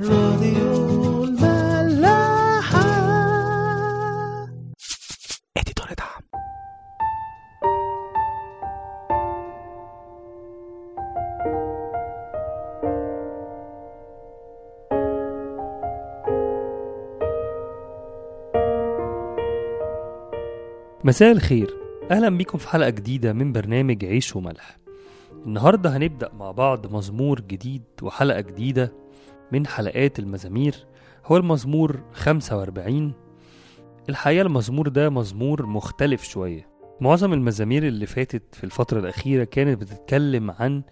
راديو الملاحة. اديتور دعم. مساء الخير. أهلا بيكم في حلقة جديدة من برنامج عيش وملح. النهارده هنبدأ مع بعض مزمور جديد وحلقة جديدة من حلقات المزامير هو المزمور 45 الحقيقة المزمور ده مزمور مختلف شوية. معظم المزامير اللي فاتت في الفترة الأخيرة كانت بتتكلم عن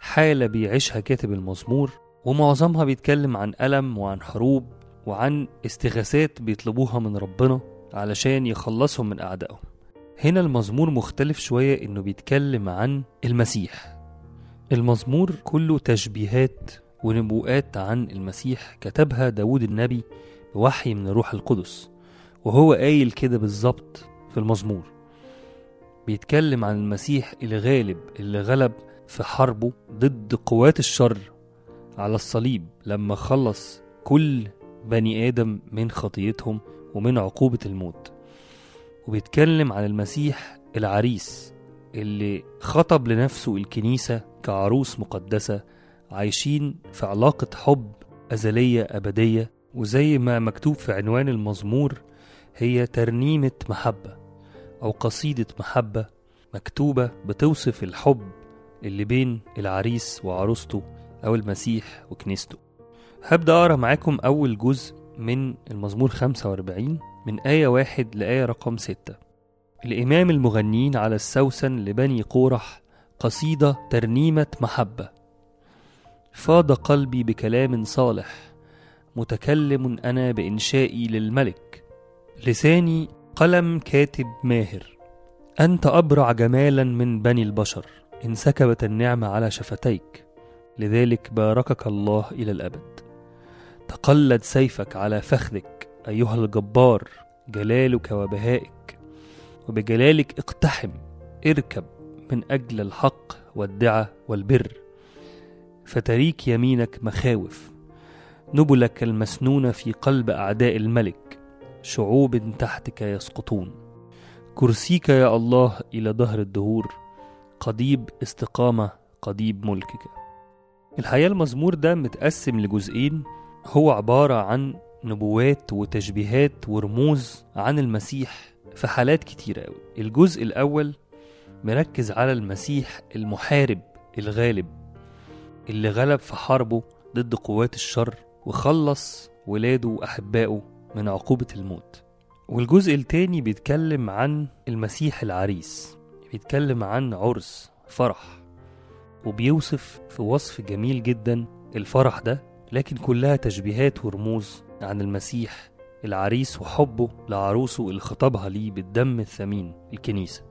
حالة بيعيشها كاتب المزمور ومعظمها بيتكلم عن ألم وعن حروب وعن استغاثات بيطلبوها من ربنا علشان يخلصهم من أعدائهم. هنا المزمور مختلف شوية إنه بيتكلم عن المسيح. المزمور كله تشبيهات ونبوءات عن المسيح كتبها داود النبي بوحي من الروح القدس وهو قايل كده بالظبط في المزمور. بيتكلم عن المسيح الغالب اللي غلب في حربه ضد قوات الشر على الصليب لما خلص كل بني آدم من خطيتهم ومن عقوبة الموت. وبيتكلم عن المسيح العريس اللي خطب لنفسه الكنيسة كعروس مقدسة عايشين في علاقة حب أزلية أبدية وزي ما مكتوب في عنوان المزمور هي ترنيمة محبة أو قصيدة محبة مكتوبة بتوصف الحب اللي بين العريس وعروسته أو المسيح وكنيسته. هبدأ أقرأ معاكم أول جزء من المزمور 45 من آية واحد لآية رقم ستة. الإمام المغنين على السوسن لبني قورح قصيدة ترنيمة محبة. فاض قلبي بكلام صالح متكلم أنا بإنشائي للملك. لساني قلم كاتب ماهر. أنت أبرع جمالا من بني البشر انسكبت النعمة على شفتيك. لذلك باركك الله إلى الأبد. تقلد سيفك على فخذك أيها الجبار جلالك وبهائك. وبجلالك اقتحم اركب من أجل الحق والدعة والبر. فتريك يمينك مخاوف. نبلك المسنون في قلب أعداء الملك. شعوب تحتك يسقطون. كرسيك يا الله إلى ظهر الدهور. قضيب استقامة قضيب ملكك. الحقيقة المزمور ده متقسم لجزئين. هو عبارة عن نبوات وتشبيهات ورموز عن المسيح في حالات كتيرة أوي. الجزء الأول مركز على المسيح المحارب الغالب. اللي غلب في حربه ضد قوات الشر وخلص ولاده وأحبائه من عقوبة الموت. والجزء التاني بيتكلم عن المسيح العريس بيتكلم عن عرس فرح. وبيوصف في وصف جميل جدا الفرح ده لكن كلها تشبيهات ورموز عن المسيح العريس وحبه لعروسه اللي خطبها ليه بالدم الثمين الكنيسة.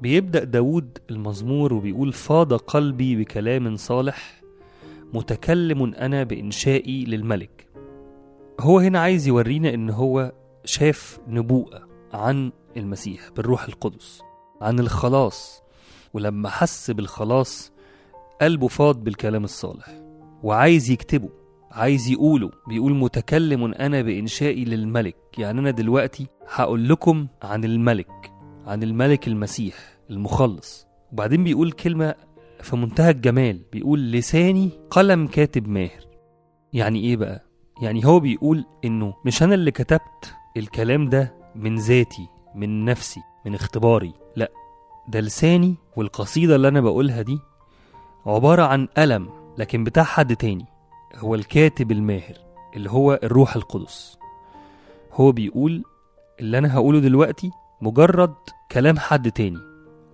بيبدأ داود المزمور وبيقول فاض قلبي بكلام صالح متكلم أنا بإنشائي للملك. هو هنا عايز يورينا إن هو شاف نبوءة عن المسيح بالروح القدس عن الخلاص ولما حس بالخلاص قلبه فاض بالكلام الصالح وعايز يكتبه عايز يقوله بيقول متكلم أنا بإنشائي للملك. يعني أنا دلوقتي هقول لكم عن الملك عن الملك المسيح المخلص. وبعدين بيقول كلمة في منتهى الجمال بيقول لساني قلم كاتب ماهر. يعني إيه بقى؟ يعني هو بيقول إنه مش أنا اللي كتبت الكلام ده من ذاتي من نفسي من اختباري لأ ده لساني والقصيدة اللي أنا بقولها دي عبارة عن قلم لكن بتاع حد تاني هو الكاتب الماهر اللي هو الروح القدس. هو بيقول اللي أنا هقوله دلوقتي مجرد كلام حد تاني.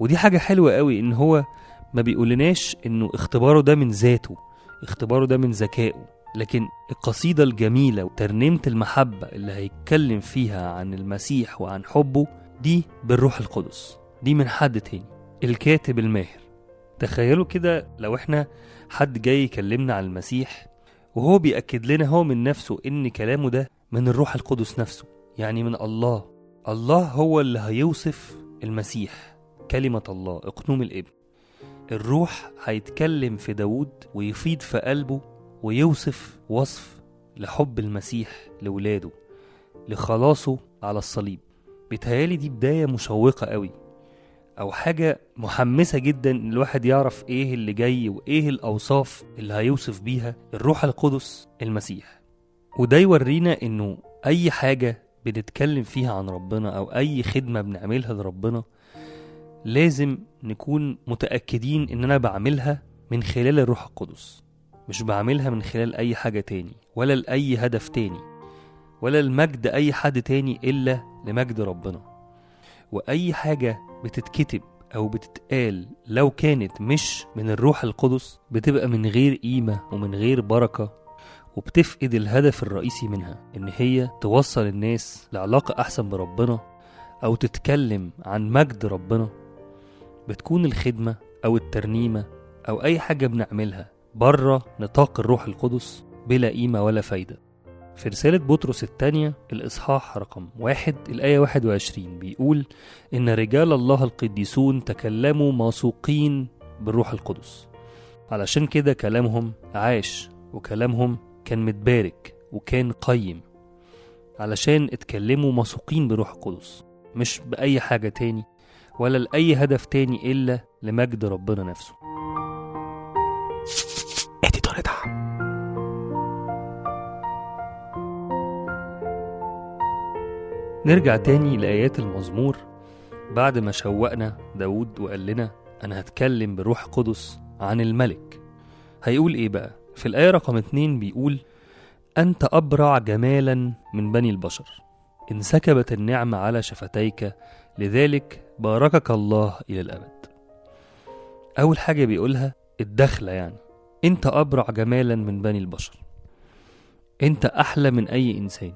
ودي حاجة حلوة قوي إن هو ما بيقولناش إنه اختباره ده من ذاته اختباره ده من ذكائه لكن القصيدة الجميلة وترنيمة المحبة اللي هيتكلم فيها عن المسيح وعن حبه دي بالروح القدس دي من حد تاني الكاتب الماهر. تخيلوا كده لو إحنا حد جاي يكلمنا عن المسيح وهو بيأكد لنا هو من نفسه إن كلامه ده من الروح القدس نفسه يعني من الله. الله هو اللي هيوصف المسيح كلمة الله اقنوم الابن. الروح هيتكلم في داود ويفيض في قلبه ويوصف وصف لحب المسيح لولاده لخلاصه على الصليب. بيتهيألي دي بداية مشوقة قوي أو حاجة محمسة جدا إن الواحد يعرف إيه اللي جاي وإيه الأوصاف اللي هيوصف بيها الروح القدس المسيح. وده يورينا إنه أي حاجة بنتكلم فيها عن ربنا أو أي خدمة بنعملها لربنا لازم نكون متأكدين إن أنا بعملها من خلال الروح القدس. مش بعملها من خلال أي حاجة تاني ولا لأي هدف تاني ولا المجد أي حد تاني إلا لمجد ربنا. وأي حاجة بتتكتب أو بتتقال لو كانت مش من الروح القدس بتبقى من غير قيمة ومن غير بركة وبتفقد الهدف الرئيسي منها إن هي توصل الناس لعلاقة أحسن بربنا أو تتكلم عن مجد ربنا. بتكون الخدمة أو الترنيمة أو أي حاجة بنعملها بره نطاق الروح القدس بلا قيمة ولا فايدة. في رسالة بطرس الثانية الإصحاح رقم واحد الآية 21 بيقول إن رجال الله القديسون تكلموا موثوقين بالروح القدس. علشان كده كلامهم عاش وكلامهم كان متبارك وكان قيم. علشان اتكلموا موثوقين بروح القدس مش بأي حاجة تاني. ولا لأي هدف تاني إلا لمجد ربنا نفسه. نرجع تاني لآيات المزمور. بعد ما شوقنا داود وقال لنا أنا هتكلم بروح قدس عن الملك. هيقول إيه بقى؟ في الآية رقم اتنين بيقول أنت أبرع جمالا من بني البشر انسكبت النعمة على شفتيك لذلك باركك الله إلى الأبد. أول حاجة بيقولها الدخلة يعني. أنت أبرع جمالا من بني البشر. أنت أحلى من أي إنسان.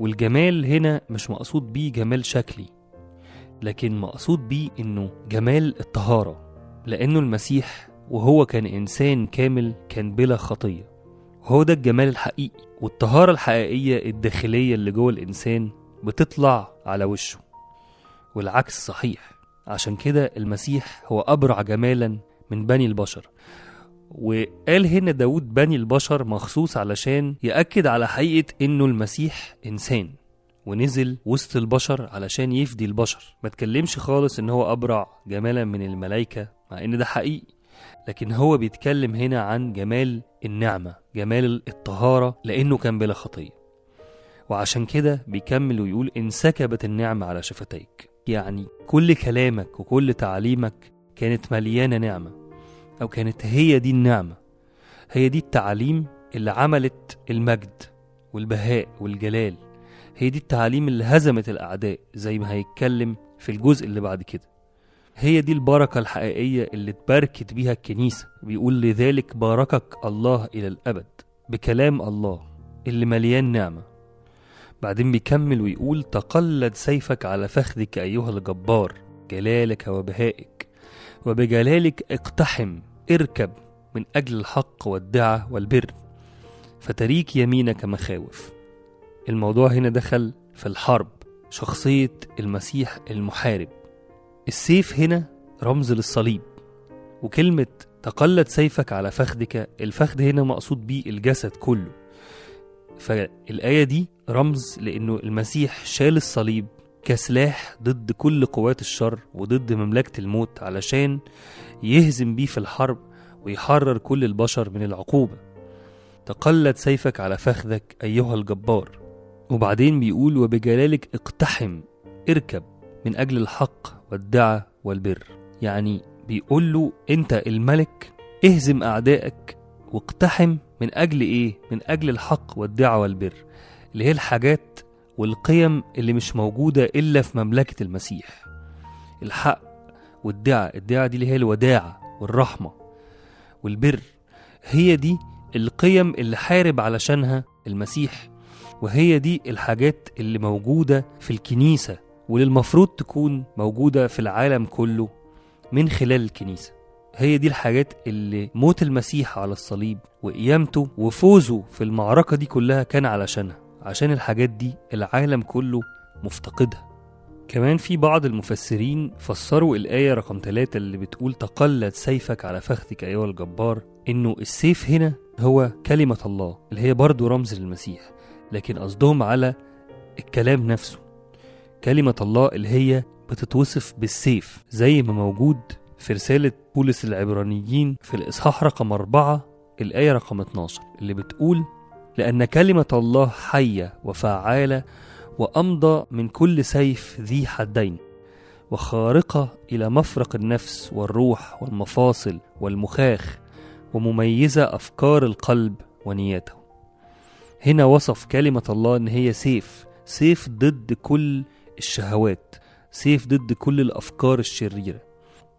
والجمال هنا مش مقصود بيه جمال شكلي لكن مقصود بيه إنه جمال الطهارة. لأنه المسيح وهو كان إنسان كامل كان بلا خطية. وهو ده الجمال الحقيقي والطهارة الحقيقية الداخلية اللي جوه الإنسان بتطلع على وشه. والعكس صحيح. عشان كده المسيح هو أبرع جمالا من بني البشر. وقال هنا داود بني البشر مخصوص علشان يأكد على حقيقة إنه المسيح إنسان. ونزل وسط البشر علشان يفدي البشر. ما تكلمش خالص إن هو أبرع جمالا من الملائكة مع إن ده حقيقي. لكن هو بيتكلم هنا عن جمال النعمة جمال الطهارة لأنه كان بلا خطية. وعشان كده بيكمل ويقول انسكبت النعمة على شفتيك. يعني كل كلامك وكل تعليمك كانت مليانة نعمة أو كانت هي دي النعمة. هي دي التعاليم اللي عملت المجد والبهاء والجلال. هي دي التعاليم اللي هزمت الأعداء زي ما هيتكلم في الجزء اللي بعد كده. هي دي البركة الحقيقية اللي اتباركت بيها الكنيسة. بيقول لذلك باركك الله إلى الأبد بكلام الله اللي مليان نعمة. بعدين بيكمل ويقول تقلد سيفك على فخذك أيها الجبار جلالك وبهائك. وبجلالك اقتحم اركب من أجل الحق والدعة والبر. فتريك يمينك مخاوف. الموضوع هنا دخل في الحرب شخصية المسيح المحارب. السيف هنا رمز للصليب. وكلمة تقلد سيفك على فخذك الفخذ هنا مقصود بيه الجسد كله. فالآية دي رمز لأنه المسيح شال الصليب كسلاح ضد كل قوات الشر وضد مملكة الموت علشان يهزم بيه في الحرب ويحرر كل البشر من العقوبة. تقلد سيفك على فخذك أيها الجبار. وبعدين بيقول وبجلالك اقتحم اركب من أجل الحق والدعة والبر. يعني بيقول له أنت الملك اهزم أعدائك واقتحم من أجل إيه؟ من أجل الحق والدعة والبر اللي هي الحاجات والقيم اللي مش موجودة إلا في مملكة المسيح الحق والدعة الدعة دي اللي هي الوداعة والرحمة والبر هي دي القيم اللي حارب علشانها المسيح وهي دي الحاجات اللي موجودة في الكنيسة واللي المفروض تكون موجودة في العالم كله من خلال الكنيسة هي دي الحاجات اللي موت المسيح على الصليب وقيامته وفوزه في المعركة دي كلها كان علشانها عشان الحاجات دي العالم كله مفتقدها. كمان في بعض المفسرين فسروا الآية رقم 3 اللي بتقول تقلد سيفك على فخذك أيها الجبار إنه السيف هنا هو كلمة الله اللي هي برضو رمز للمسيح لكن قصدهم على الكلام نفسه. كلمة الله اللي هي بتتوصف بالسيف زي ما موجود في رسالة بولس العبرانيين في الإصحاح رقم أربعة الآية رقم 12 اللي بتقول لأن كلمة الله حية وفعالة وأمضى من كل سيف ذي حدين وخارقة إلى مفرق النفس والروح والمفاصل والمخاخ ومميزة أفكار القلب ونياته. هنا وصف كلمة الله إن هي سيف سيف ضد كل الشهوات سيف ضد كل الأفكار الشريرة.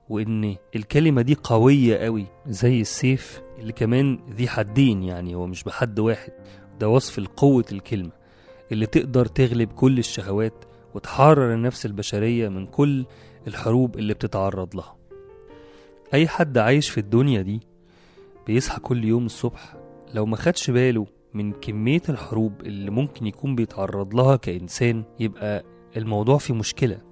وإن الكلمة دي قوية قوي زي السيف اللي كمان ذي حدين يعني هو مش بحد واحد. ده وصف لقوة الكلمة اللي تقدر تغلب كل الشهوات وتحرر النفس البشرية من كل الحروب اللي بتتعرض لها. أي حد عايش في الدنيا دي بيصحى كل يوم الصبح لو ما خدش باله من كمية الحروب اللي ممكن يكون بيتعرض لها كإنسان يبقى الموضوع فيه مشكلة.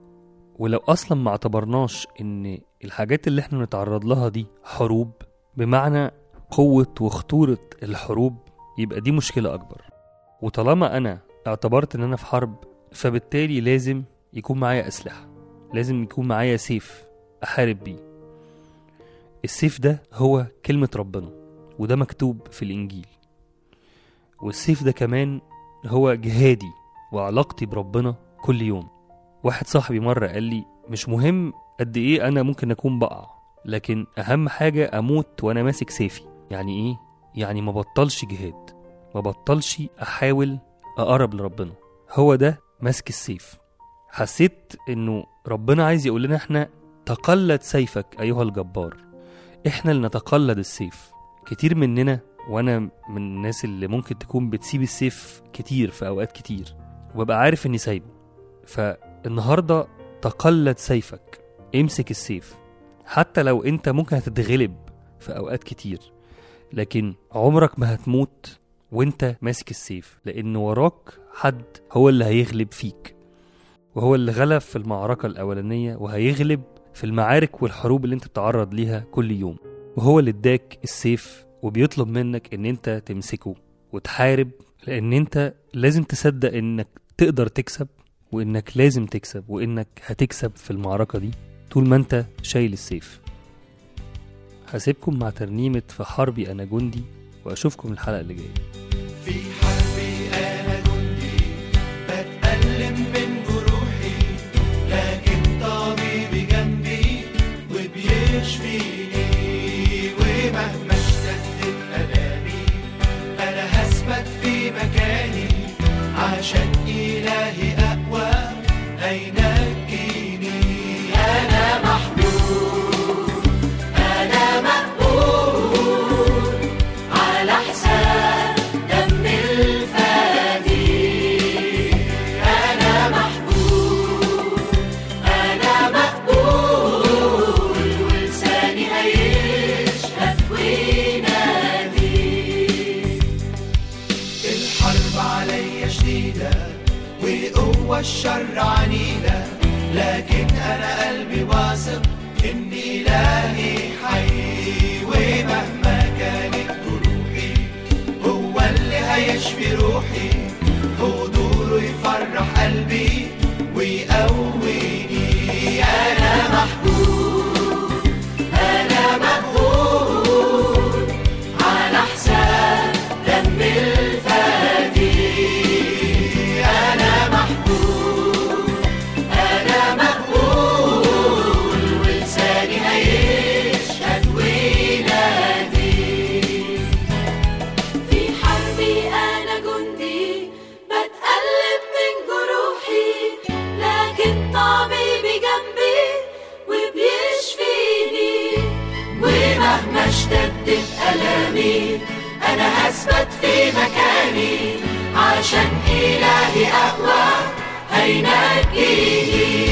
ولو أصلا ما اعتبرناش إن الحاجات اللي إحنا نتعرض لها دي حروب بمعنى قوة وخطورة الحروب يبقى دي مشكلة أكبر. وطالما أنا اعتبرت إن أنا في حرب فبالتالي لازم يكون معايا أسلحة لازم يكون معايا سيف أحارب بيه. السيف ده هو كلمة ربنا وده مكتوب في الإنجيل. والسيف ده كمان هو جهادي وعلاقتي بربنا كل يوم. واحد صاحبي مرة قال لي مش مهم قد إيه أنا ممكن أكون بقع لكن أهم حاجة أموت وأنا ماسك سيفي. يعني إيه؟ يعني ما بطلش جهاد ما بطلش أحاول أقرب لربنا. هو ده ماسك السيف. حسيت إنه ربنا عايز يقول لنا إحنا تقلد سيفك أيها الجبار. إحنا اللي نتقلد السيف. كتير مننا وأنا من الناس اللي ممكن تكون بتسيب السيف كتير في أوقات كتير وببقى عارف إني سايبه. فالنهاردة تقلد سيفك. امسك السيف. حتى لو انت ممكن هتتغلب في أوقات كتير لكن عمرك ما هتموت وانت ماسك السيف لأن وراك حد هو اللي هيغلب فيك. وهو اللي غلب في المعركة الأولانية وهيغلب في المعارك والحروب اللي انت بتتعرض ليها كل يوم. وهو اللي اداك السيف وبيطلب منك إن انت تمسكه وتحارب لأن انت لازم تصدق إنك تقدر تكسب. وإنك لازم تكسب وإنك هتكسب في المعركة دي طول ما أنت شايل السيف. هسيبكم مع ترنيمة في حربي أنا جندي وأشوفكم الحلقة اللي جاية. في حربي أنا جندي بتألم من جروحي لكن طبيبي جنبي وبيشفيني اشتدت ألامي. أنا هثبت في مكاني. عشان إلهي أقوى. هينجيني